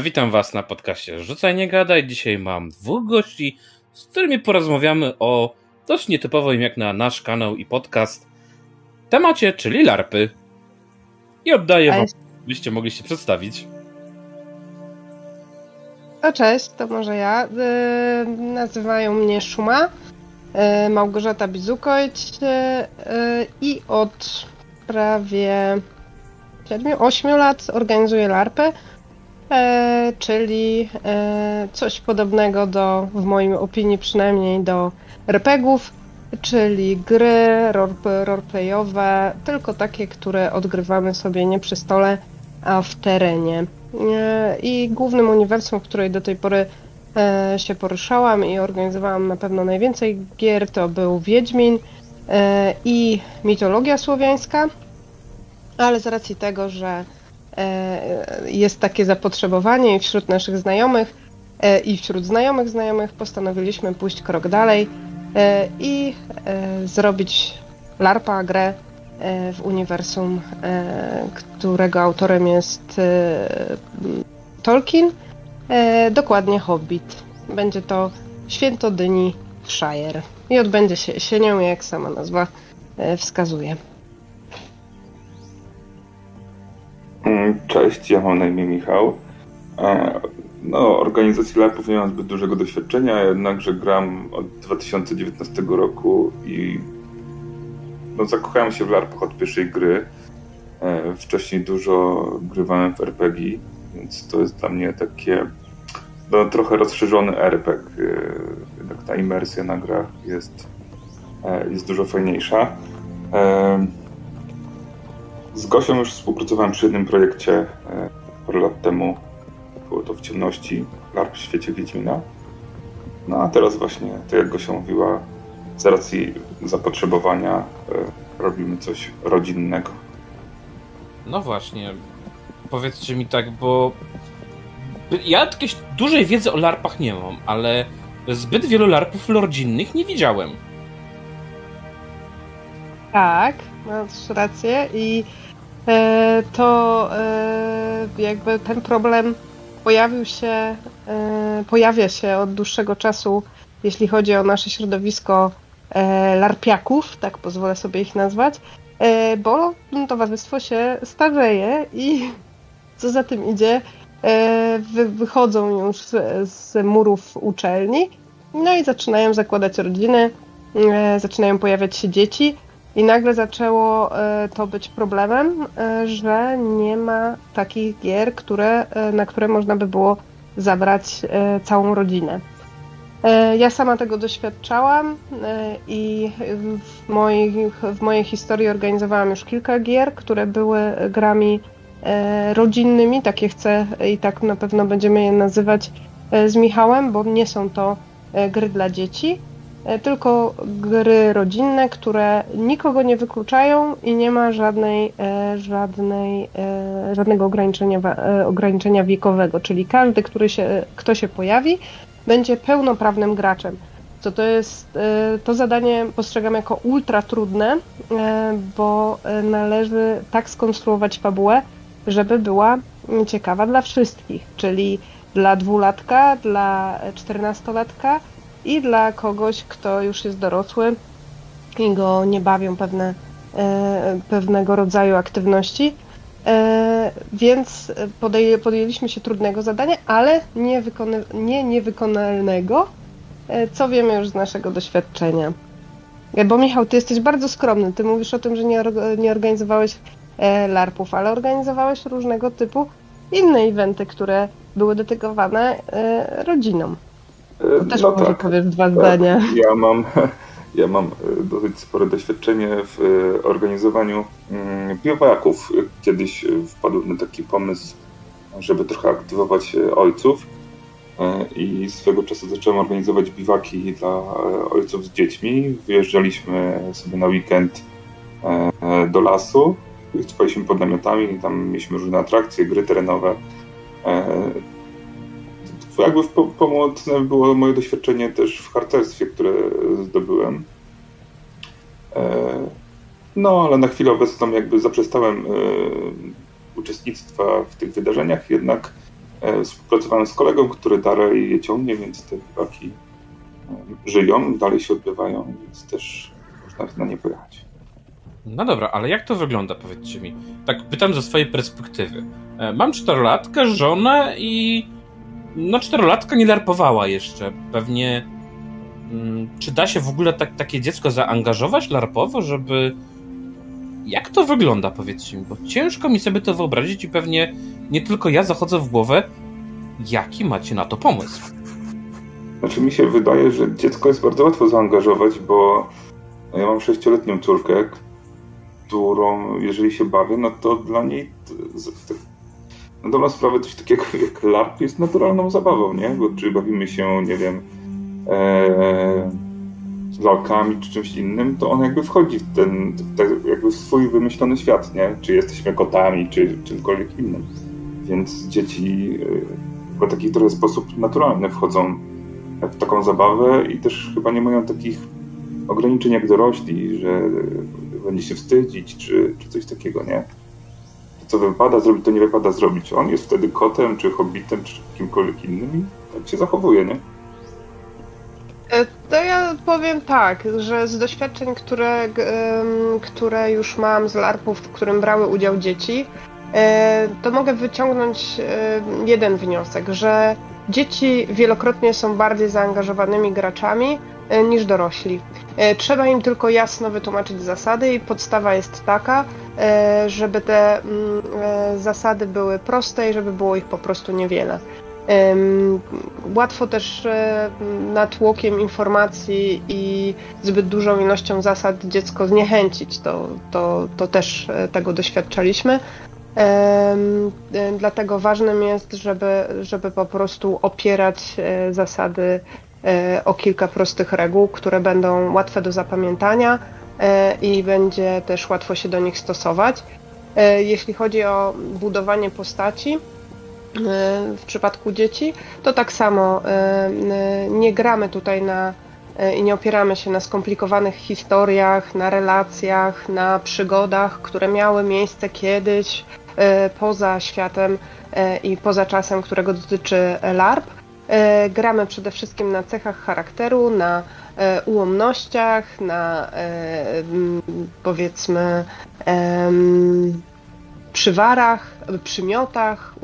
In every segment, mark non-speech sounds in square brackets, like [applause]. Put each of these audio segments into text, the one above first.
Witam Was na podcaście Rzucaj Nie Gadaj. Dzisiaj mam dwóch gości, z którymi porozmawiamy o dość nietypowym jak na nasz kanał i podcast temacie, czyli larpy. I oddaję Wam, byście mogli się przedstawić. O cześć, to może ja. Yy, nazywają mnie Szuma, yy, Małgorzata Bizukojć yy, i od prawie 7-8 lat organizuję larpę e, czyli e, coś podobnego do, w mojej opinii przynajmniej, do RPGów, czyli gry roleplayowe, tylko takie, które odgrywamy sobie nie przy stole, a w terenie. E, I głównym uniwersum, w której do tej pory e, się poruszałam i organizowałam na pewno najwięcej gier, to był Wiedźmin e, i mitologia słowiańska, ale z racji tego, że jest takie zapotrzebowanie wśród naszych znajomych e, i wśród znajomych znajomych postanowiliśmy pójść krok dalej e, i zrobić LARPA, grę w uniwersum, którego autorem jest Tolkien, dokładnie Hobbit. Będzie to Święto Dyni w Shire i odbędzie się jesienią, jak sama nazwa wskazuje. Cześć, ja mam na imię Michał. E, no, organizacji LARPów nie mam zbyt dużego doświadczenia, jednakże gram od 2019 roku i no, zakochałem się w LARPach od pierwszej gry. E, wcześniej dużo grywałem w RPG, więc to jest dla mnie takie no, trochę rozszerzony RPG. E, jednak ta imersja na grach jest, jest dużo fajniejsza. Z Gosią już współpracowałem przy jednym projekcie e, parę lat temu. Było to w ciemności LARP w świecie Wiedźmina. No a teraz właśnie, tak jak Gosia mówiła, z racji zapotrzebowania e, robimy coś rodzinnego. No właśnie. Powiedzcie mi tak, bo ja jakieś dużej wiedzy o larpach nie mam, ale zbyt wielu larpów rodzinnych nie widziałem. Tak, masz rację i E, to e, jakby ten problem pojawił się, e, pojawia się od dłuższego czasu, jeśli chodzi o nasze środowisko larpiaków, tak pozwolę sobie ich nazwać, bo towarzystwo się starzeje i [laughs] co za tym idzie, wychodzą już z murów uczelni, no i zaczynają zakładać rodziny, zaczynają pojawiać się dzieci, i nagle zaczęło e, to być problemem, e, że nie ma takich gier, które, e, na które można by było zabrać całą rodzinę. Ja sama tego doświadczałam i w, w mojej historii organizowałam już kilka gier, które były grami rodzinnymi, takie chcę i tak na pewno będziemy je nazywać z Michałem, bo nie są to gry dla dzieci, tylko gry rodzinne, które nikogo nie wykluczają i nie ma żadnej, e, żadnej, e, żadnego ograniczenia, ograniczenia wiekowego, czyli każdy, który się, kto się pojawi, będzie pełnoprawnym graczem. Co to jest, to zadanie postrzegam jako ultra trudne, bo należy tak skonstruować fabułę, żeby była ciekawa dla wszystkich, czyli dla dwulatka, dla czternastolatka, i dla kogoś, kto już jest dorosły i go nie bawią pewne, e, pewnego rodzaju aktywności. E, więc podjęliśmy się trudnego zadania, ale nie niewykonalnego, e, co wiemy już z naszego doświadczenia. Bo Michał, ty jesteś bardzo skromny. Ty mówisz o tym, że nie, nie organizowałeś LARPów, ale organizowałeś różnego typu inne eventy, które były dedykowane rodzinom. To też no może tak, powiedz dwa tak. zdania. Ja mam, [laughs] ja mam e, dosyć spore doświadczenie w e, organizowaniu mm, biowaków. Kiedyś e, wpadłem na taki pomysł, żeby trochę aktywować ojców i swego czasu zacząłem organizować biwaki dla ojców z dziećmi. Wyjeżdżaliśmy sobie na weekend do lasu, spaliśmy pod namiotami, tam mieliśmy różne atrakcje, gry terenowe jakby pomocne było moje doświadczenie też w harcerstwie, które zdobyłem. E, no, ale na chwilę obecną jakby zaprzestałem e, uczestnictwa w tych wydarzeniach, jednak E, współpracowałem z kolegą, który dalej je ciągnie, więc te e, żyją, dalej się odbywają, więc też można na nie pojechać. No dobra, ale jak to wygląda, powiedzcie mi? Tak pytam ze swojej perspektywy. Mam czterolatkę, żonę i... No czterolatka nie larpowała jeszcze. Pewnie... Mm, czy da się w ogóle tak, takie dziecko zaangażować larpowo, żeby... Jak to wygląda, powiedzcie mi? Bo ciężko mi sobie to wyobrazić i pewnie nie tylko ja zachodzę w głowę. Jaki macie na to pomysł? Znaczy mi się wydaje, że dziecko jest bardzo łatwo zaangażować, bo ja mam sześcioletnią córkę, którą jeżeli się bawię, no to dla niej na dobrą sprawę coś takiego jak LARP jest naturalną zabawą, nie? Bo czy bawimy się, nie wiem, e, z lalkami czy czymś innym, to on jakby wchodzi w ten, jakby w swój wymyślony świat, nie? Czy jesteśmy kotami, czy czymkolwiek innym. Więc dzieci e, w taki trochę sposób naturalny wchodzą w taką zabawę i też chyba nie mają takich ograniczeń jak dorośli, że będzie się wstydzić, czy, czy coś takiego, nie? Co wypada zrobić, to nie wypada zrobić. On jest wtedy kotem, czy hobbitem, czy kimkolwiek innym i tak się zachowuje, nie? E, to ja powiem tak, że z doświadczeń, które, które już mam z LARPów, w którym brały udział dzieci, e, to mogę wyciągnąć jeden wniosek, że dzieci wielokrotnie są bardziej zaangażowanymi graczami e, niż dorośli. Trzeba im tylko jasno wytłumaczyć zasady i podstawa jest taka, żeby te mm, zasady były proste i żeby było ich po prostu niewiele. Łatwo też e, natłokiem informacji i zbyt dużą ilością zasad dziecko zniechęcić. To, to, to też e, tego doświadczaliśmy. E, dlatego ważnym jest, żeby, żeby po prostu opierać zasady o kilka prostych reguł, które będą łatwe do zapamiętania i będzie też łatwo się do nich stosować. Jeśli chodzi o budowanie postaci, E, w przypadku dzieci, to tak samo e, e, nie gramy tutaj na i nie opieramy się na skomplikowanych historiach, na relacjach, na przygodach, które miały miejsce kiedyś poza światem i poza czasem, którego dotyczy LARP. Gramy przede wszystkim na cechach charakteru, na ułomnościach, na powiedzmy przywarach, przymiotach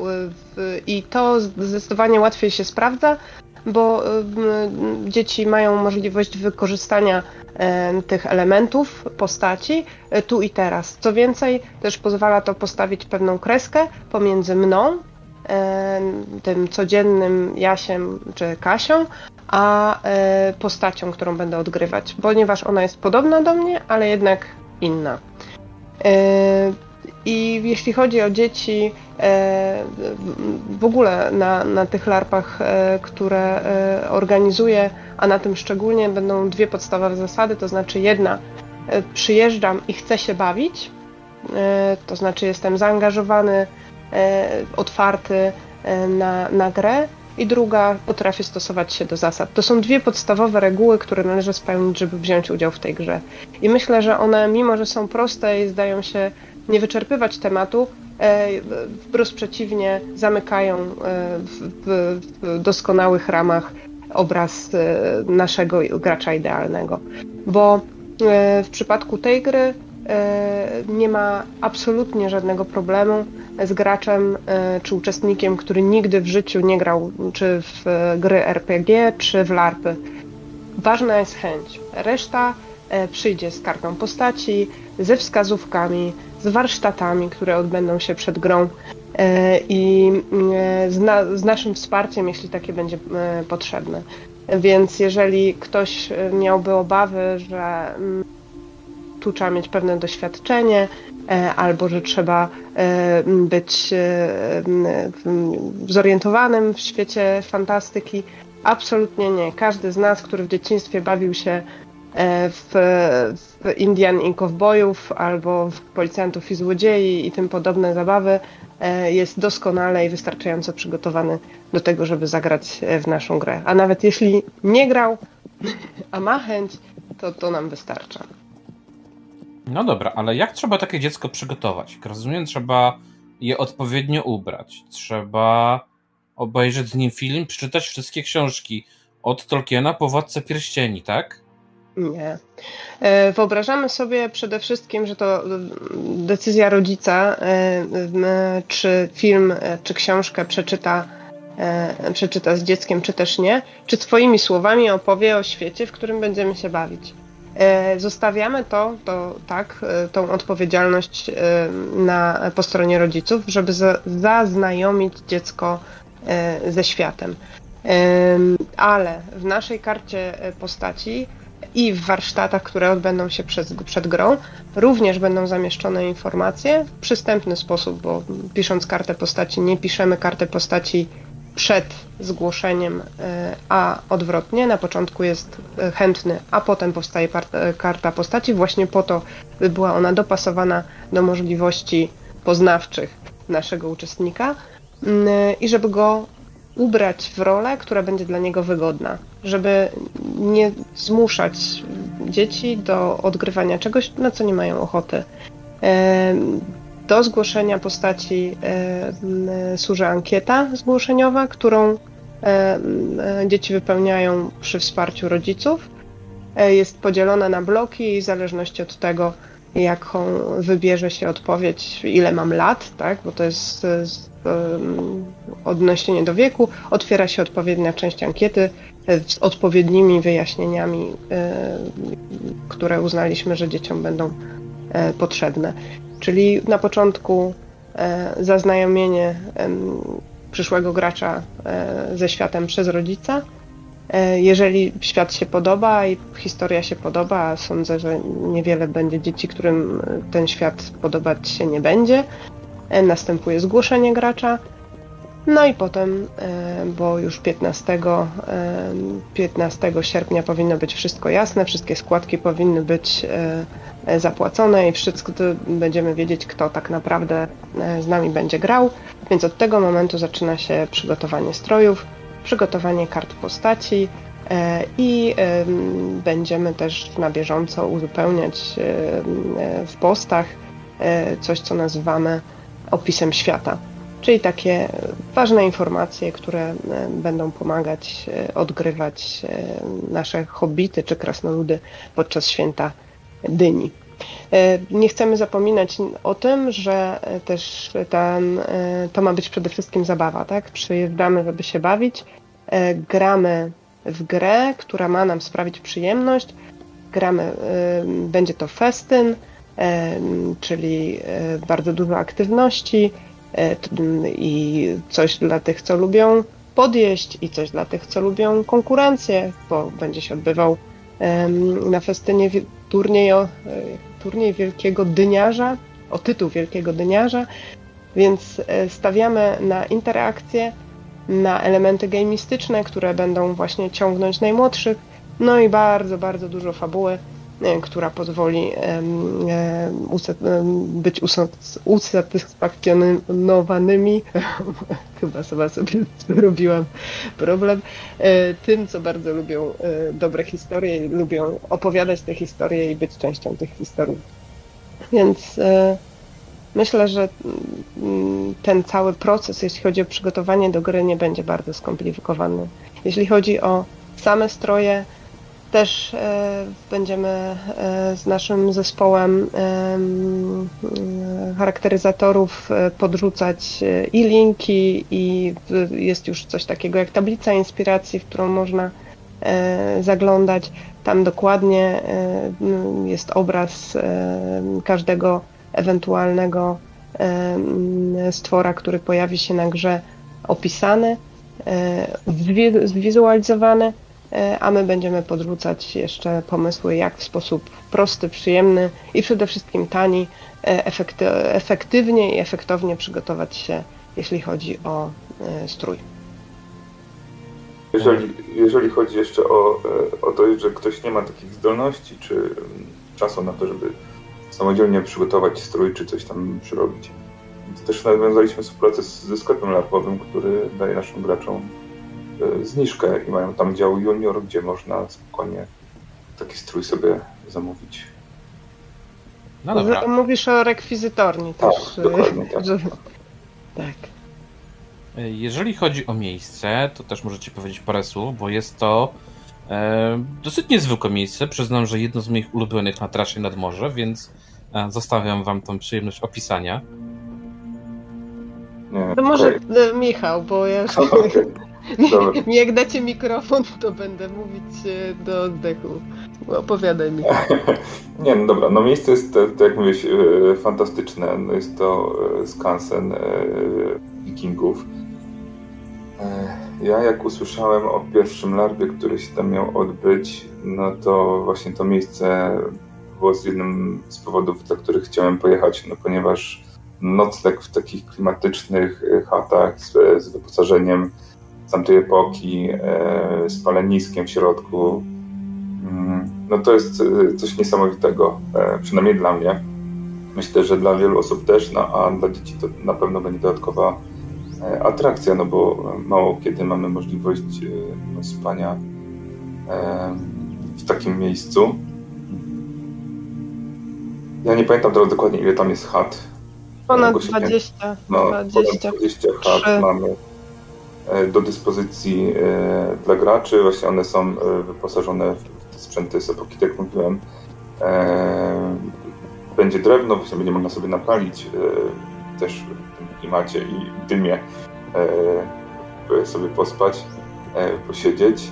i to zdecydowanie łatwiej się sprawdza, bo dzieci mają możliwość wykorzystania tych elementów postaci e, tu i teraz. Co więcej, też pozwala to postawić pewną kreskę pomiędzy mną, tym codziennym Jasiem czy Kasią, a e, postacią, którą będę odgrywać, ponieważ ona jest podobna do mnie, ale jednak inna. E, i jeśli chodzi o dzieci, e, w ogóle na, na tych larpach, które organizuję, a na tym szczególnie będą dwie podstawowe zasady, to znaczy jedna, przyjeżdżam i chcę się bawić, to znaczy jestem zaangażowany, otwarty na, na grę, i druga, potrafię stosować się do zasad. To są dwie podstawowe reguły, które należy spełnić, żeby wziąć udział w tej grze. I myślę, że one, mimo że są proste i zdają się nie wyczerpywać tematu, e, wprost przeciwnie, zamykają e, w, w doskonałych ramach obraz e, naszego gracza idealnego. Bo w przypadku tej gry nie ma absolutnie żadnego problemu z graczem czy uczestnikiem, który nigdy w życiu nie grał czy w gry RPG, czy w LARPy. Ważna jest chęć. Reszta przyjdzie z kartą postaci, ze wskazówkami, z warsztatami, które odbędą się przed grą e, i e, z, na, z naszym wsparciem, jeśli takie będzie e, potrzebne. Więc jeżeli ktoś miałby obawy, że mm, tu trzeba mieć pewne doświadczenie, albo że trzeba być zorientowanym w świecie fantastyki, absolutnie nie. Każdy z nas, który w dzieciństwie bawił się E, w, w Indian i Kowbojów albo w Policjantów i Złodziei i tym podobne zabawy e, jest doskonale i wystarczająco przygotowany do tego, żeby zagrać w naszą grę. A nawet jeśli nie grał, [laughs] a ma chęć, to to nam wystarcza. No dobra, ale jak trzeba takie dziecko przygotować? Jak rozumiem, trzeba je odpowiednio ubrać. Trzeba obejrzeć z nim film, przeczytać wszystkie książki od Tolkiena po Władcę Pierścieni, tak? Nie. E, wyobrażamy sobie przede wszystkim, że to decyzja rodzica, e, czy film, e, czy książkę przeczyta, przeczyta z dzieckiem, czy też nie, czy swoimi słowami opowie o świecie, w którym będziemy się bawić. Zostawiamy to, to tak, tą odpowiedzialność na, po stronie rodziców, żeby zaznajomić dziecko ze światem. Ale w naszej karcie postaci i w warsztatach, które odbędą się przed, przed grą, również będą zamieszczone informacje w przystępny sposób, bo pisząc kartę postaci, nie piszemy karty postaci przed zgłoszeniem, e, a odwrotnie. Na początku jest e, chętny, a potem powstaje e, karta postaci, właśnie po to, by była ona dopasowana do możliwości poznawczych naszego uczestnika i żeby go ubrać w rolę, która będzie dla niego wygodna, żeby nie zmuszać dzieci do odgrywania czegoś, na co nie mają ochoty. Do zgłoszenia postaci służy ankieta zgłoszeniowa, którą dzieci wypełniają przy wsparciu rodziców. E, jest podzielona na bloki i w zależności od tego, jaką wybierze się odpowiedź, ile mam lat, tak, bo to jest odniesienie do wieku, otwiera się odpowiednia część ankiety z odpowiednimi wyjaśnieniami, e, które uznaliśmy, że dzieciom będą e, potrzebne. Czyli na początku e, zaznajomienie przyszłego gracza ze światem przez rodzica. Jeżeli świat się podoba i historia się podoba, a sądzę, że niewiele będzie dzieci, którym ten świat podobać się nie będzie, następuje zgłoszenie gracza. No i potem, e, bo już 15, 15 e, sierpnia powinno być wszystko jasne, wszystkie składki powinny być e, zapłacone i wszystko będziemy wiedzieć, kto tak naprawdę z nami będzie grał. Więc od tego momentu zaczyna się przygotowanie strojów, przygotowanie kart postaci i będziemy też na bieżąco uzupełniać w postach coś, co nazywamy opisem świata. Czyli takie ważne informacje, które e, będą pomagać e, odgrywać e, nasze hobbity czy krasnoludy podczas święta dyni. Nie chcemy zapominać o tym, że też ten, to ma być przede wszystkim zabawa, tak? Przyjeżdżamy, żeby się bawić, gramy w grę, która ma nam sprawić przyjemność, gramy, będzie to festyn, czyli bardzo dużo aktywności, i coś dla tych, co lubią podjeść i coś dla tych, co lubią konkurencję, bo będzie się odbywał na festynie turniej, e, turniej Wielkiego Dyniarza, o tytuł Wielkiego Dyniarza, więc e, stawiamy na interakcje, na elementy gamistyczne, które będą właśnie ciągnąć najmłodszych, no i bardzo, bardzo dużo fabuły, E, która pozwoli e, być usatysfakcjonowanymi, [laughs] chyba sama sobie zrobiłam problem, e, tym, co bardzo lubią dobre historie, lubią opowiadać te historie i być częścią tych historii. Więc myślę, że mm, ten cały proces, jeśli chodzi o przygotowanie do gry, nie będzie bardzo skomplikowany. Jeśli chodzi o same stroje, też e, będziemy e, z naszym zespołem e, charakteryzatorów podrzucać i linki, i jest już coś takiego jak tablica inspiracji, w którą można zaglądać. Tam dokładnie jest obraz każdego ewentualnego stwora, który pojawi się na grze opisany, zwizualizowany a my będziemy podrzucać jeszcze pomysły, jak w sposób prosty, przyjemny i przede wszystkim tani, e, efektywnie i efektownie przygotować się, jeśli chodzi o e, strój. Jeżeli, jeżeli chodzi jeszcze o, o to, że ktoś nie ma takich zdolności czy mm, czasu na to, żeby samodzielnie przygotować strój czy coś tam przyrobić, to też nawiązaliśmy współpracę ze sklepem larpowym, który daje naszym graczom E, zniżkę i mają tam dział junior, gdzie można spokojnie taki strój sobie zamówić. No dobra. Mówisz o rekwizytorni tak, też. Dokładnie, tak. tak. Jeżeli chodzi o miejsce, to też możecie powiedzieć parę słów, bo jest to e, dosyć niezwykłe miejsce. Przyznam, że jedno z moich ulubionych na trasie nad morze, więc e, zostawiam wam tą przyjemność opisania. Nie, to może okay. Michał, bo ja już... [laughs] Okay. [laughs] [laughs] Jak dacie mikrofon, to będę mówić e, do oddechu. Opowiadaj mi. [laughs] Nie, no dobra, no miejsce jest, tak jak mówisz, e, fantastyczne. No jest to e, skansen wikingów. Ja jak usłyszałem o pierwszym larwie, który się tam miał odbyć, no to właśnie to miejsce było z jednym z powodów, dla których chciałem pojechać, no ponieważ nocleg w takich klimatycznych chatach z, z wyposażeniem z tamtej epoki, e, z paleniskiem w środku. Mm, no to jest e, coś niesamowitego, e, przynajmniej dla mnie. Myślę, że dla wielu osób też, no a dla dzieci to na pewno będzie dodatkowa atrakcja, no bo mało kiedy mamy możliwość no, spania w takim miejscu. Ja nie pamiętam teraz dokładnie, ile tam jest chat. Ponad 20. No, 20. Ponad 20 chat mamy do dyspozycji e, dla graczy. Właśnie one są e, wyposażone w te sprzęty z tak jak mówiłem. Będzie drewno, właśnie będzie można sobie napalić też w tym klimacie i dymie sobie pospać, posiedzieć.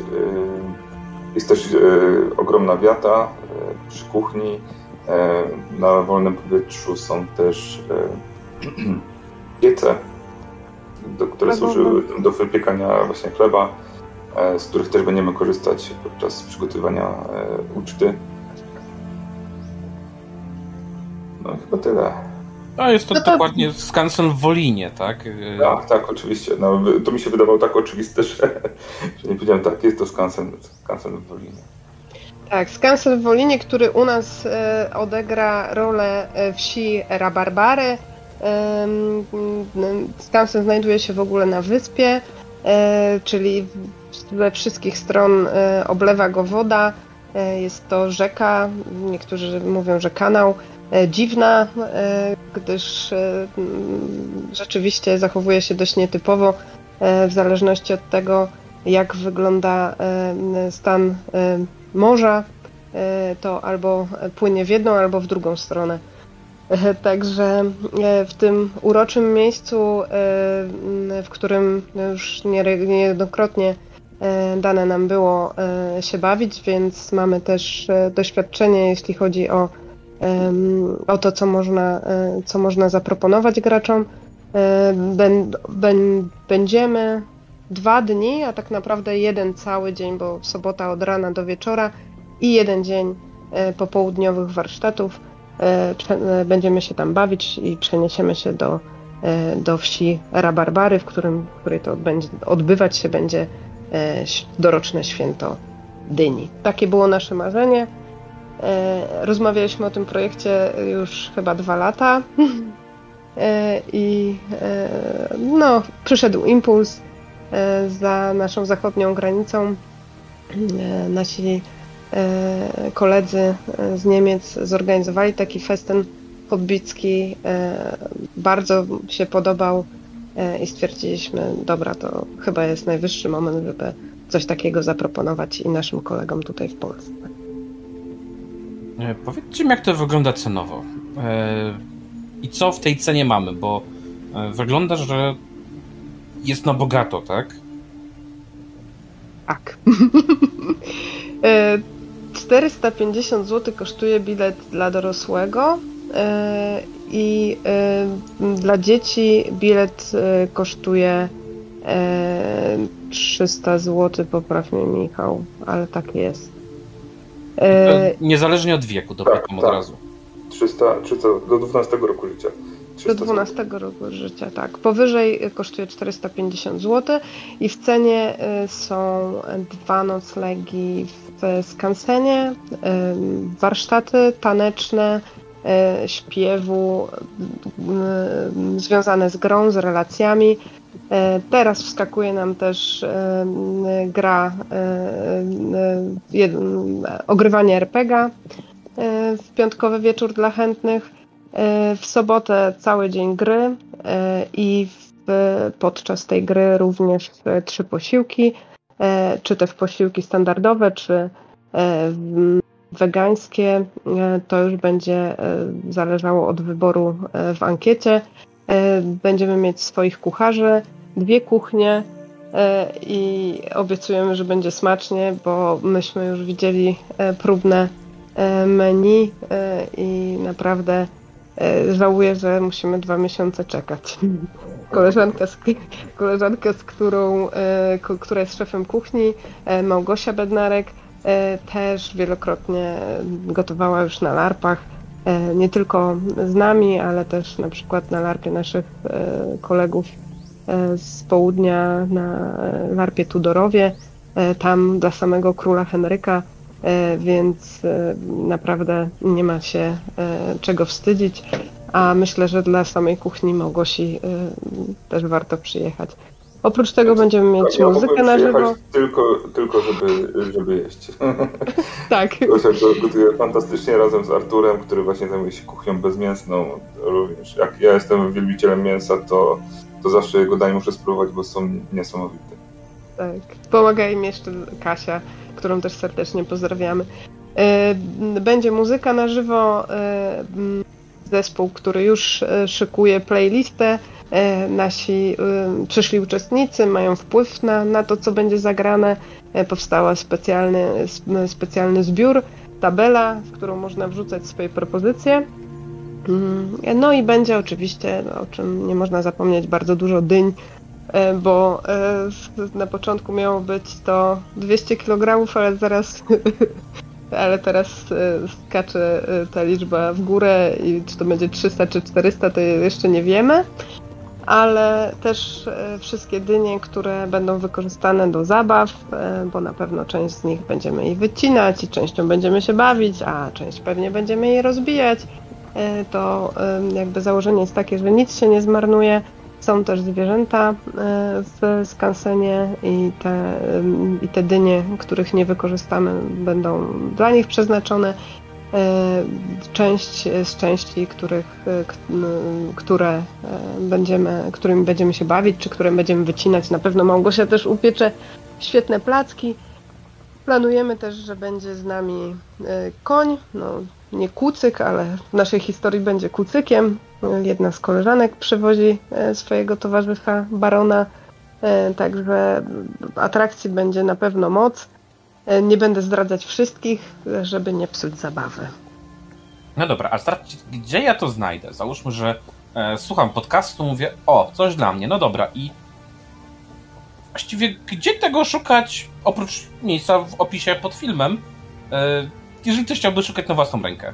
Jest też ogromna wiata przy kuchni. Na wolnym powietrzu są też [clears throat] piece do, które służyły do wypiekania właśnie chleba, e, z których też będziemy korzystać podczas przygotowywania e, uczty. No chyba tyle. A jest to, no to dokładnie skansen w Wolinie, tak? Tak, tak, oczywiście. No, to mi się wydawało tak oczywiste, że, że nie powiedziałem tak, jest to skansen, skansen w Wolinie. Tak, skansen w Wolinie, który u nas e, odegra rolę wsi Rabarbary, Skansen znajduje się w ogóle na wyspie, e, czyli ze wszystkich stron e, oblewa go woda. E, jest to rzeka, niektórzy mówią, że kanał, dziwna, gdyż rzeczywiście zachowuje się dość nietypowo w zależności od tego, jak wygląda stan morza, to albo płynie w jedną, albo w drugą stronę. Także e, w tym uroczym miejscu, e, w którym już niejednokrotnie e, dane nam było się bawić, więc mamy też doświadczenie, jeśli chodzi o, o to, co można, co można zaproponować graczom. Będziemy dwa dni, a tak naprawdę jeden cały dzień, bo sobota od rana do wieczora i jeden dzień popołudniowych warsztatów E, e, będziemy się tam bawić i przeniesiemy się do, e, do wsi Rabarbary, w, którym, w której to odbywać się będzie doroczne święto dyni. Takie było nasze marzenie. Rozmawialiśmy o tym projekcie już chyba dwa lata [laughs] i no, przyszedł impuls za naszą zachodnią granicą. Nasi E, koledzy e, z Niemiec zorganizowali taki festyn hobbicki. E, bardzo się podobał i stwierdziliśmy, dobra, to chyba jest najwyższy moment, żeby coś takiego zaproponować i naszym kolegom tutaj w Polsce. Powiedzcie mi, jak to wygląda cenowo i co w tej cenie mamy, bo wygląda, że jest na bogato, tak? Tak. [laughs] 450 zł kosztuje bilet dla dorosłego e, i e, dla dzieci bilet e, kosztuje 300 zł, poprawnie Michał, ale tak jest. Niezależnie od wieku, dopytam tak, od tak. razu. 300, 300 do 12 roku życia. Do 12 roku życia, tak. Powyżej kosztuje 450 zł i w cenie są dwa noclegi w skansenie, warsztaty taneczne, śpiewu związane z grą, z relacjami. Teraz wskakuje nam też gra ogrywanie RPGa w piątkowy wieczór dla chętnych. W sobotę cały dzień gry i w podczas tej gry również trzy posiłki, czy te posiłki standardowe, czy wegańskie. To już będzie zależało od wyboru w ankiecie. Będziemy mieć swoich kucharzy, dwie kuchnie i obiecujemy, że będzie smacznie, bo myśmy już widzieli próbne menu i naprawdę E, żałuję, że musimy dwa miesiące czekać. Koleżanka, z, koleżanka, z którą, e, która jest szefem kuchni, e, Małgosia Bednarek, też wielokrotnie gotowała już na larpach. Nie tylko z nami, ale też na przykład na larpie naszych kolegów z południa, na larpie Tudorowie. Tam dla samego króla Henryka E, więc e, naprawdę nie ma się e, czego wstydzić, a myślę, że dla samej kuchni Małgosi też warto przyjechać. Oprócz tego będziemy mieć ja muzykę na żywo. Tylko, tylko żeby, żeby jeść. [laughs] tak. [laughs] Gosia gotuje fantastycznie razem z Arturem, który właśnie zajmuje się kuchnią bezmięsną. Również jak ja jestem wielbicielem mięsa, to, to zawsze jego danie muszę spróbować, bo są niesamowite. Tak. Pomaga im jeszcze Kasia którą też serdecznie pozdrawiamy. E, będzie muzyka na żywo, e, zespół, który już e, szykuje playlistę. Nasi przyszli uczestnicy mają wpływ na, na to, co będzie zagrane. Powstała specjalny, specjalny zbiór, tabela, w którą można wrzucać swoje propozycje. Mm, no i będzie oczywiście, o czym nie można zapomnieć, bardzo dużo dyń bo e, na początku miało być to 200 kg, ale zaraz [laughs] ale teraz e, skacze ta liczba w górę i czy to będzie 300 czy 400 to jeszcze nie wiemy. Ale też wszystkie dynie, które będą wykorzystane do zabaw, bo na pewno część z nich będziemy jej wycinać i częścią będziemy się bawić, a część pewnie będziemy jej rozbijać, to jakby założenie jest takie, że nic się nie zmarnuje, są też zwierzęta e, w skansenie i te, i te dynie, których nie wykorzystamy, będą dla nich przeznaczone. E, część z części, których, e, które będziemy, którymi będziemy się bawić, czy które będziemy wycinać. Na pewno Małgosia też upiecze świetne placki. Planujemy też, że będzie z nami koń, no nie kucyk, ale w naszej historii będzie kucykiem. Jedna z koleżanek przywozi e, swojego towarzysza barona, e, także atrakcji będzie na pewno moc. E, nie będę zdradzać wszystkich, żeby nie psuć zabawy. No dobra, a start, gdzie ja to znajdę? Załóżmy, że e, słucham podcastu, mówię, o, coś dla mnie, no dobra, i właściwie gdzie tego szukać, oprócz miejsca w opisie pod filmem, e, jeżeli ktoś chciałby szukać na własną rękę?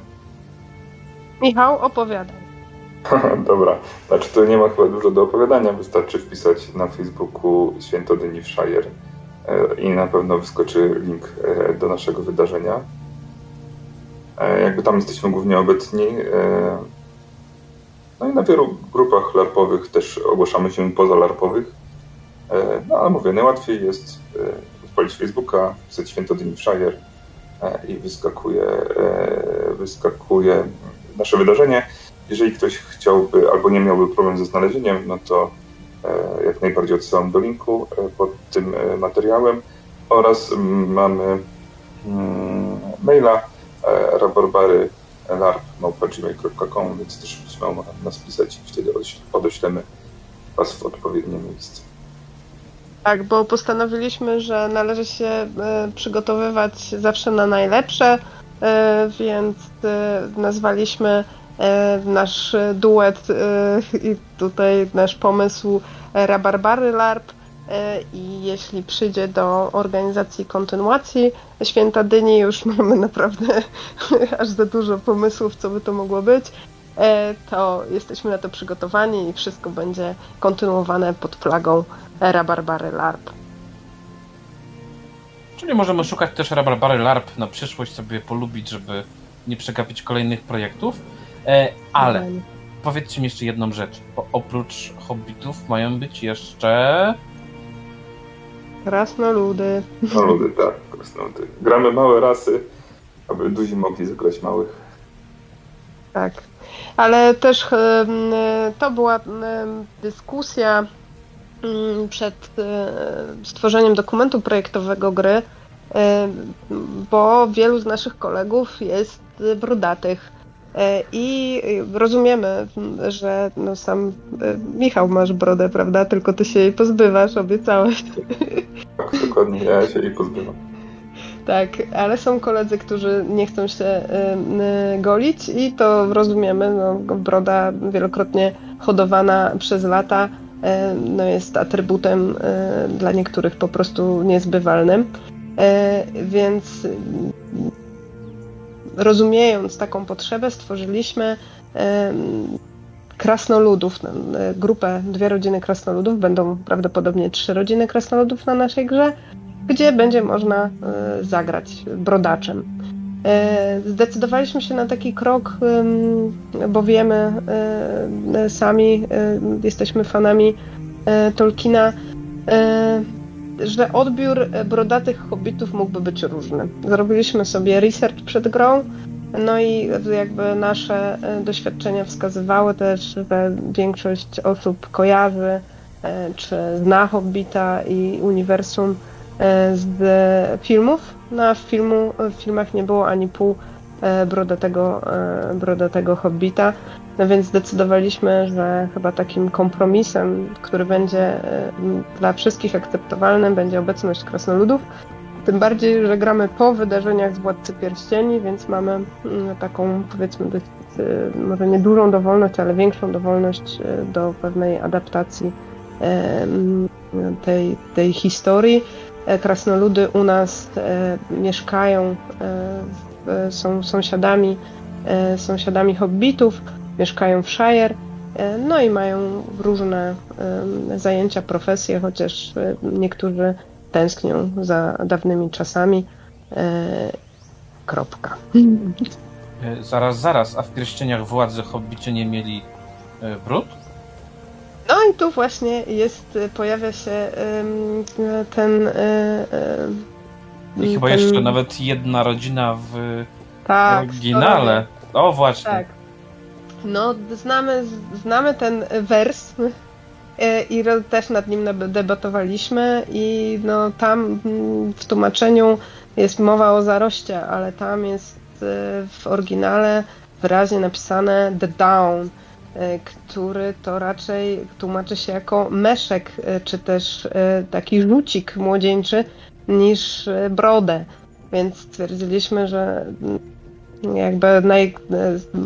Michał, opowiadaj. Dobra, znaczy to nie ma chyba dużo do opowiadania, wystarczy wpisać na Facebooku Święto Dyni w Shire e, i na pewno wyskoczy link e, do naszego wydarzenia. E, jakby tam jesteśmy głównie obecni. No i na wielu grupach larpowych też ogłaszamy się poza larpowych. No ale mówię, najłatwiej jest wpalić Facebooka, wpisać Święto Dyni w Shire i wyskakuje, wyskakuje nasze wydarzenie. Jeżeli ktoś chciałby albo nie miałby problem ze znalezieniem, no to e, jak najbardziej odsyłam do linku e, pod tym e, materiałem oraz mamy mm, maila rabarbary larp.gmail.com, więc też śmiało nas pisać i wtedy odeślemy Was w odpowiednie miejsce. Tak, bo postanowiliśmy, że należy się przygotowywać zawsze na najlepsze, więc nazwaliśmy nasz duet e, i tutaj nasz pomysł Rabarbary LARP e, i jeśli przyjdzie do organizacji kontynuacji Święta Dyni, już [laughs] mamy naprawdę [laughs] aż za dużo pomysłów, co by to mogło być, to jesteśmy na to przygotowani i wszystko będzie kontynuowane pod flagą Rabarbary LARP. Czyli możemy szukać też Rabarbary LARP na przyszłość, sobie polubić, żeby nie przegapić kolejnych projektów. E, ale powiedzcie mi jeszcze jedną rzecz. Bo oprócz hobbitów mają być jeszcze. Krasnoludy. Krasnoludy, tak, krasnoludy. Gramy małe rasy, aby duzi mogli zagrać małych. Tak. Ale też to była dyskusja mm, przed stworzeniem dokumentu projektowego gry, bo wielu z naszych kolegów jest brodatych. I rozumiemy, że no sam Michał masz brodę, prawda? Tylko ty się jej pozbywasz, obiecałeś. Tak, dokładnie, ja się jej pozbywam. Tak, ale są koledzy, którzy nie chcą się y, golić i to rozumiemy. No, broda wielokrotnie hodowana przez lata no, jest atrybutem dla niektórych po prostu niezbywalnym. Więc rozumiejąc taką potrzebę, stworzyliśmy krasnoludów, grupę, dwie rodziny krasnoludów, będą prawdopodobnie trzy rodziny krasnoludów na naszej grze, gdzie będzie można e, zagrać brodaczem. E, zdecydowaliśmy się na taki krok, bo wiemy e, sami, jesteśmy fanami Tolkiena, że odbiór brodatych hobbitów mógłby być różny. Zrobiliśmy sobie research przed grą, no i jakby nasze doświadczenia wskazywały też, że większość osób kojarzy czy zna Hobbita i uniwersum E, z filmów. No a w, filmu, w filmach nie było ani pół e, brodatego, e, brodatego hobbita. No więc zdecydowaliśmy, że chyba takim kompromisem, który będzie dla wszystkich akceptowalny, będzie obecność krasnoludów. Tym bardziej, że gramy po wydarzeniach z Władcy Pierścieni, więc mamy mm, taką, powiedzmy, dość, może nie dużą dowolność, ale większą dowolność do pewnej adaptacji tej, tej historii. E, krasnoludy u nas e, mieszkają, e, są sąsiadami, sąsiadami hobbitów, mieszkają w Shire, no i mają różne zajęcia, profesje, chociaż niektórzy tęsknią za dawnymi czasami. Kropka. Zaraz, zaraz, a w pierścieniach władzy hobbicie nie mieli brud? No i tu właśnie jest, pojawia się ten. I chyba ten... jeszcze nawet jedna rodzina w tak, oryginale. O, właśnie. Tak. No, znamy, znamy ten wers e, i też nad nim debatowaliśmy i no tam mm, w tłumaczeniu jest mowa o zaroście, ale tam jest e, w oryginale wyraźnie napisane the down E, który to raczej tłumaczy się jako meszek, czy też taki rzucik młodzieńczy, niż brodę. Więc stwierdziliśmy, że mm, jakby naj,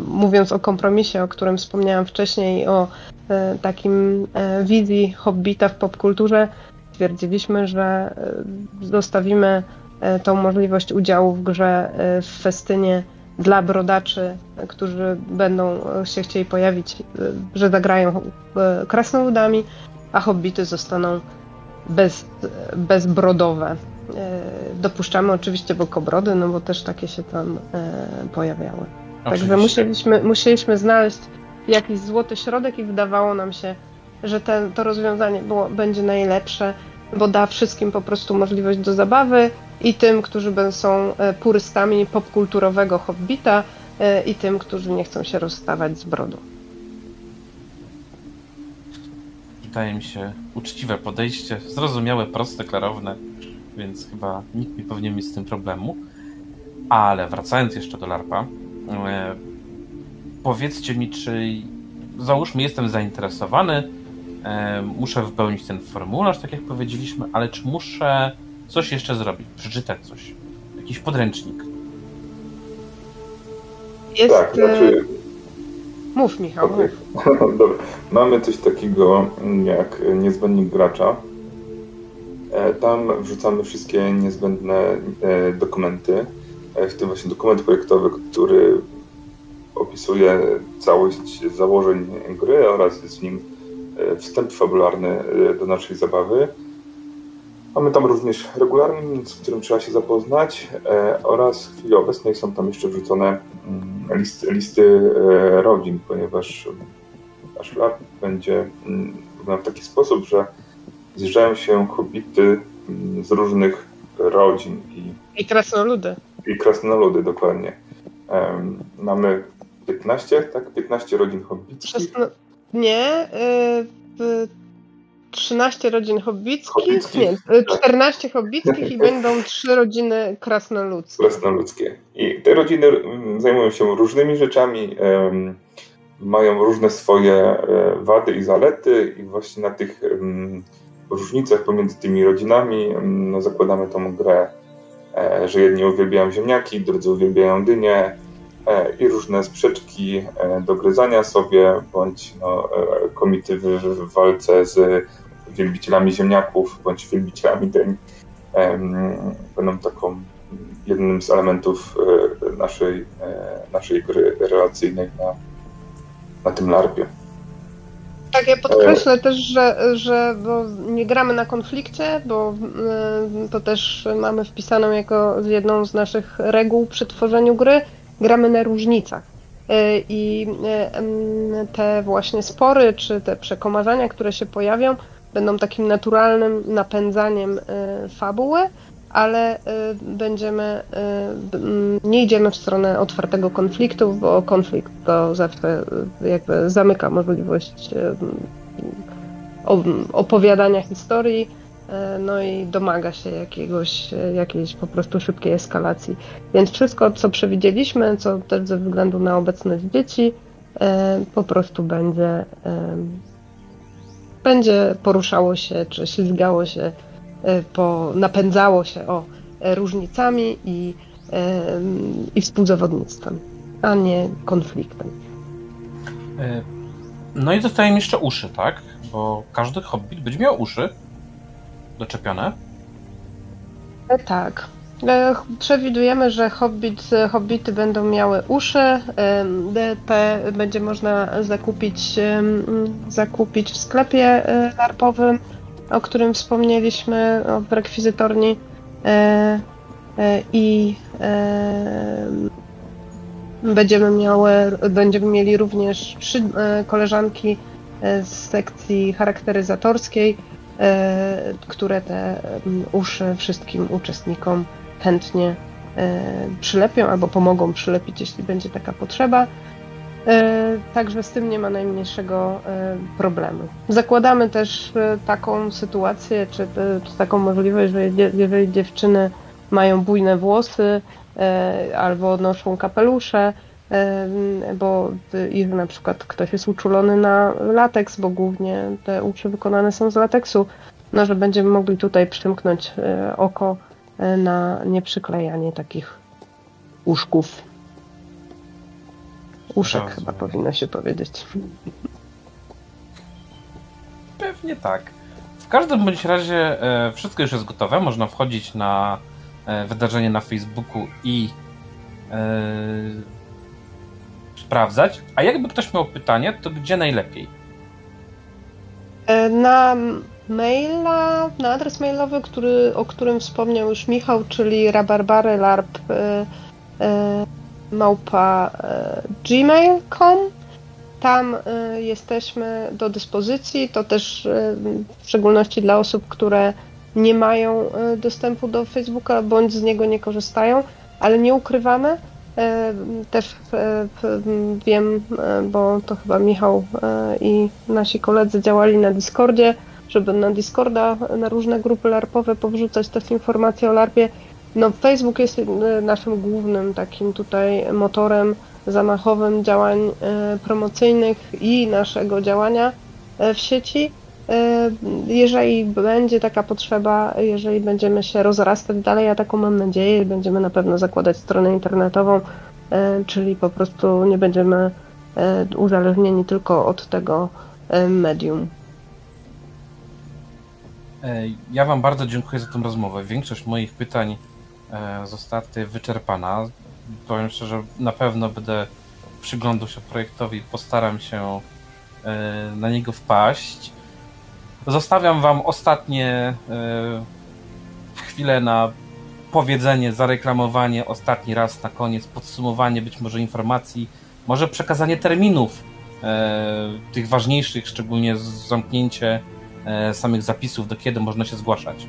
mówiąc o kompromisie, o którym wspomniałam wcześniej, o takim wizji hobbita w popkulturze, stwierdziliśmy, że zostawimy tą możliwość udziału w grze w festynie dla brodaczy, którzy będą się chcieli pojawić, że zagrają e, krasnoludami, a hobbity zostaną bez, bezbrodowe. Dopuszczamy oczywiście bokobrody, no bo też takie się tam e, pojawiały. Oczywiście. Także musieliśmy, musieliśmy znaleźć jakiś złoty środek i wydawało nam się, że to rozwiązanie było, będzie najlepsze, bo da wszystkim po prostu możliwość do zabawy, i tym, którzy są e, purystami popkulturowego hobbita e, i tym, którzy nie chcą się rozstawać z brodą. Wydaje mi się uczciwe podejście, zrozumiałe, proste, klarowne, więc chyba nikt nie powinien mieć z tym problemu. Ale wracając jeszcze do LARPa, e, powiedzcie mi, czy załóżmy, jestem zainteresowany, e, muszę wypełnić ten formularz, tak jak powiedzieliśmy, ale czy muszę coś jeszcze zrobić, przeczytać coś, jakiś podręcznik. Jest... Tak, znaczy... Mów, Michał. Okay. [laughs] Dobra. Mamy coś takiego jak niezbędnik gracza. E, tam wrzucamy wszystkie niezbędne e, dokumenty, w tym właśnie dokument projektowy, który opisuje całość założeń gry oraz jest w nim wstęp fabularny do naszej zabawy. Mamy tam również regularny, z którym trzeba się zapoznać e, oraz w chwili obecnej są tam jeszcze wrzucone mm, listy, listy e, rodzin, ponieważ nasz lat będzie mm, w taki sposób, że zjeżdżają się hobbity mm, z różnych rodzin. I, I krasnoludy. I krasnoludy, dokładnie. Um, mamy 15, tak? 15 rodzin hobbitów. Nie, y, 13 rodzin hobbickich, hobbickich nie, 14 tak. hobbickich i [laughs] będą 3 rodziny krasnoludzkie. Krasnoludzkie. I te rodziny mm, zajmują się różnymi rzeczami, um, mają różne swoje e, wady i zalety i właśnie na tych um, różnicach pomiędzy tymi rodzinami no, zakładamy tą grę, e, że jedni uwielbiają ziemniaki, drudzy uwielbiają dynie, E, i różne sprzeczki e, do gryzania sobie, bądź no, komitywy w walce z wielbicielami ziemniaków, bądź wielbicielami dyń będą taką jednym z elementów naszej, naszej gry relacyjnej na, na tym larpie. Tak, ja podkreślę też, że, że nie gramy na konflikcie, bo to też mamy wpisaną jako jedną z naszych reguł przy tworzeniu gry, gramy na różnicach. E, I e, te właśnie spory, czy te przekomarzania, które się pojawią, będą takim naturalnym napędzaniem e, fabuły, ale będziemy, nie idziemy w stronę otwartego konfliktu, bo konflikt to zawsze jakby zamyka możliwość opowiadania historii, no i domaga się jakiegoś, jakiejś po prostu szybkiej eskalacji. Więc wszystko, co przewidzieliśmy, co też ze względu na obecność dzieci, po prostu będzie, będzie poruszało się, czy ślizgało się, po, napędzało się o różnicami i, i współzawodnictwem, a nie konfliktem. No i zostają jeszcze uszy, tak? Bo każdy hobbit będzie miał uszy doczepione? E, tak. E, przewidujemy, że hobbit, hobbity będą miały uszy. DP będzie można zakupić, zakupić w sklepie e, larpowym, o którym wspomnieliśmy, w rekwizytorni. I będziemy, miały, będziemy mieli również trzy koleżanki z sekcji charakteryzatorskiej, E, które te uszy wszystkim uczestnikom chętnie e, przylepią albo pomogą przylepić, jeśli będzie taka potrzeba. E, także z tym nie ma najmniejszego problemu. Zakładamy też taką sytuację, czy, czy taką możliwość, że jeżeli dziewczyny mają bujne włosy albo noszą kapelusze, bo jeżeli na przykład ktoś jest uczulony na lateks, bo głównie te uszy wykonane są z lateksu, no że będziemy mogli tutaj przymknąć e, oko e, na nieprzyklejanie takich uszków. Uszek Rozumiem. chyba powinno się powiedzieć. Pewnie tak. W każdym bądź razie e, wszystko już jest gotowe. Można wchodzić na wydarzenie na Facebooku i sprawdzać. A jakby ktoś miał pytanie, to gdzie najlepiej? E, na maila, na adres mailowy, który, o którym wspomniał już Michał, czyli rabarbarylarp e, e, małpa gmail.com. Tam jesteśmy do dyspozycji. To też w szczególności dla osób, które nie mają dostępu do Facebooka bądź z niego nie korzystają, ale nie ukrywamy, E, też e, wiem, e, bo to chyba Michał i nasi koledzy działali na Discordzie, żeby na Discorda, na różne grupy larpowe powrzucać też informacje o larpie. No, Facebook jest naszym głównym takim tutaj motorem zamachowym działań promocyjnych i naszego działania w sieci. Jeżeli będzie taka potrzeba, jeżeli będziemy się rozrastać dalej, a taką mam nadzieję, będziemy na pewno zakładać stronę internetową, czyli po prostu nie będziemy uzależnieni tylko od tego medium. Ja Wam bardzo dziękuję za tę rozmowę. Większość moich pytań została wyczerpana. Powiem szczerze, na pewno będę przyglądał się projektowi, postaram się na niego wpaść. Zostawiam wam ostatnie e, chwilę na powiedzenie, zareklamowanie ostatni raz na koniec, podsumowanie być może informacji, może przekazanie terminów e, tych ważniejszych, szczególnie zamknięcie e, samych zapisów, do kiedy można się zgłaszać.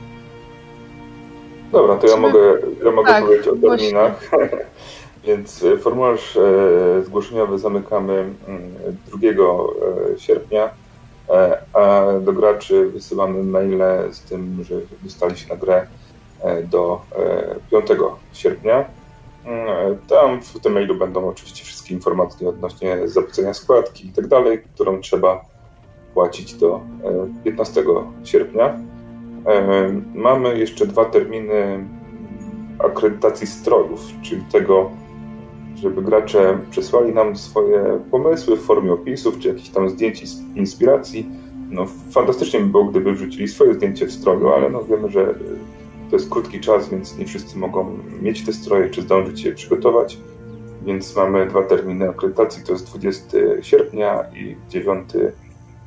Dobra, to ja mogę, ja mogę tak, powiedzieć o terminach. [laughs] Więc e, formularz e, zgłoszeniowy zamykamy 2 mm, sierpnia a do graczy wysyłamy maile z tym, że dostali się na grę do 5 sierpnia. Tam w tym mailu będą oczywiście wszystkie informacje odnośnie zapłacenia składki i tak dalej, którą trzeba płacić do 15 sierpnia. Mamy jeszcze dwa terminy akredytacji strojów, czyli tego, żeby gracze przesłali nam swoje pomysły w formie opisów, czy jakichś tam zdjęć inspiracji. No, fantastycznie by było, gdyby wrzucili swoje zdjęcie w stroju, ale no, wiemy, że to jest krótki czas, więc nie wszyscy mogą mieć te stroje, czy zdążyć je przygotować. Więc mamy dwa terminy akredytacji, to jest 20 sierpnia i 9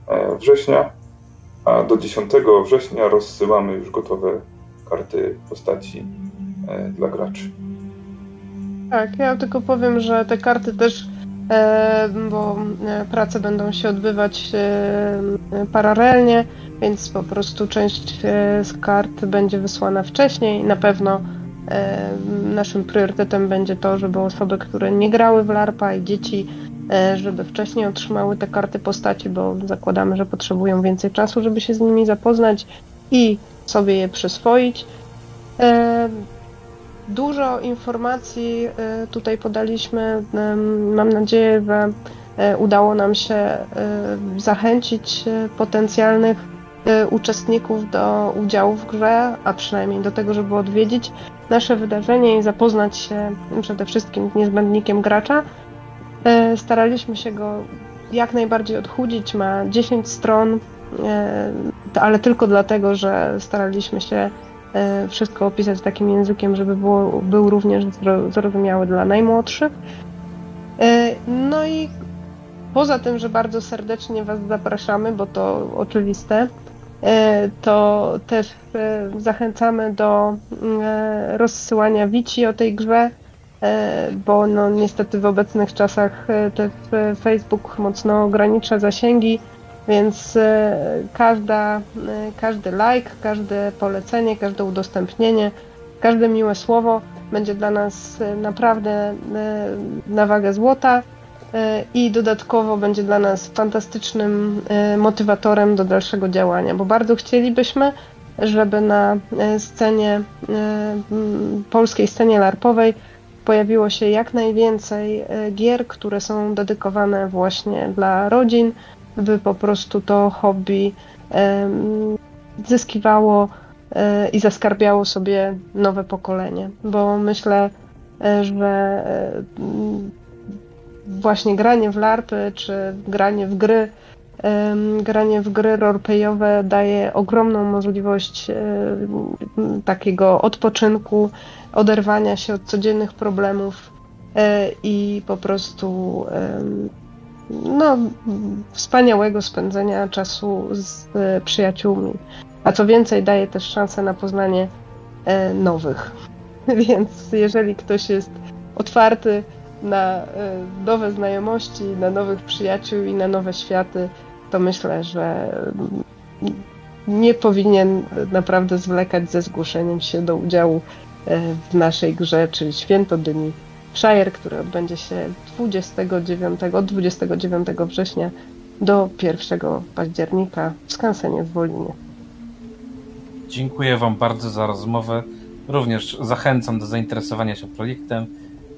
e, września, a do 10 września rozsyłamy już gotowe karty postaci E, dla graczy. Tak, ja tylko powiem, że te karty też, e, bo e, prace będą się odbywać paralelnie, więc po prostu część z kart będzie wysłana wcześniej. Na pewno naszym priorytetem będzie to, żeby osoby, które nie grały w LARPA i dzieci, żeby wcześniej otrzymały te karty postaci, bo zakładamy, że potrzebują więcej czasu, żeby się z nimi zapoznać i sobie je przyswoić. Dużo informacji y, tutaj podaliśmy. Mam nadzieję, że udało nam się zachęcić potencjalnych uczestników do udziału w grze, a przynajmniej do tego, żeby odwiedzić nasze wydarzenie i zapoznać się przede wszystkim z niezbędnikiem gracza. Staraliśmy się go jak najbardziej odchudzić. Ma 10 stron, ale tylko dlatego, że staraliśmy się E, wszystko opisać takim językiem, żeby było, był również zrozumiały dla najmłodszych. E, no i poza tym, że bardzo serdecznie Was zapraszamy, bo to oczywiste, e, to też zachęcamy do rozsyłania wici o tej grze, bo no niestety w obecnych czasach ten Facebook mocno ogranicza zasięgi więc e, każda, e, każdy like, każde polecenie, każde udostępnienie, każde miłe słowo będzie dla nas e, naprawdę na wagę złota i dodatkowo będzie dla nas fantastycznym motywatorem do dalszego działania, bo bardzo chcielibyśmy, żeby na scenie, polskiej scenie larpowej pojawiło się jak najwięcej gier, które są dedykowane właśnie dla rodzin, by po prostu to hobby zyskiwało e, i zaskarbiało sobie nowe pokolenie, bo myślę, e, że e, właśnie granie w larpy czy granie w gry granie w gry roleplayowe daje ogromną możliwość takiego odpoczynku, oderwania się od codziennych problemów i po prostu no, wspaniałego spędzenia czasu z e, przyjaciółmi. A co więcej, daje też szansę na poznanie e, nowych. [laughs] Więc jeżeli ktoś jest otwarty na e, nowe znajomości, na nowych przyjaciół i na nowe światy, to myślę, że nie powinien naprawdę zwlekać ze zgłoszeniem się do udziału w naszej grze, czyli Święto Dyni Shire, który odbędzie się 29, od 29 września do 1 października w Skansenie w Wolinie. Dziękuję Wam bardzo za rozmowę. Również zachęcam do zainteresowania się projektem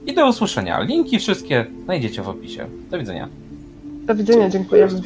i do usłyszenia. Linki wszystkie znajdziecie w opisie. Do widzenia. Do widzenia, dziękujemy.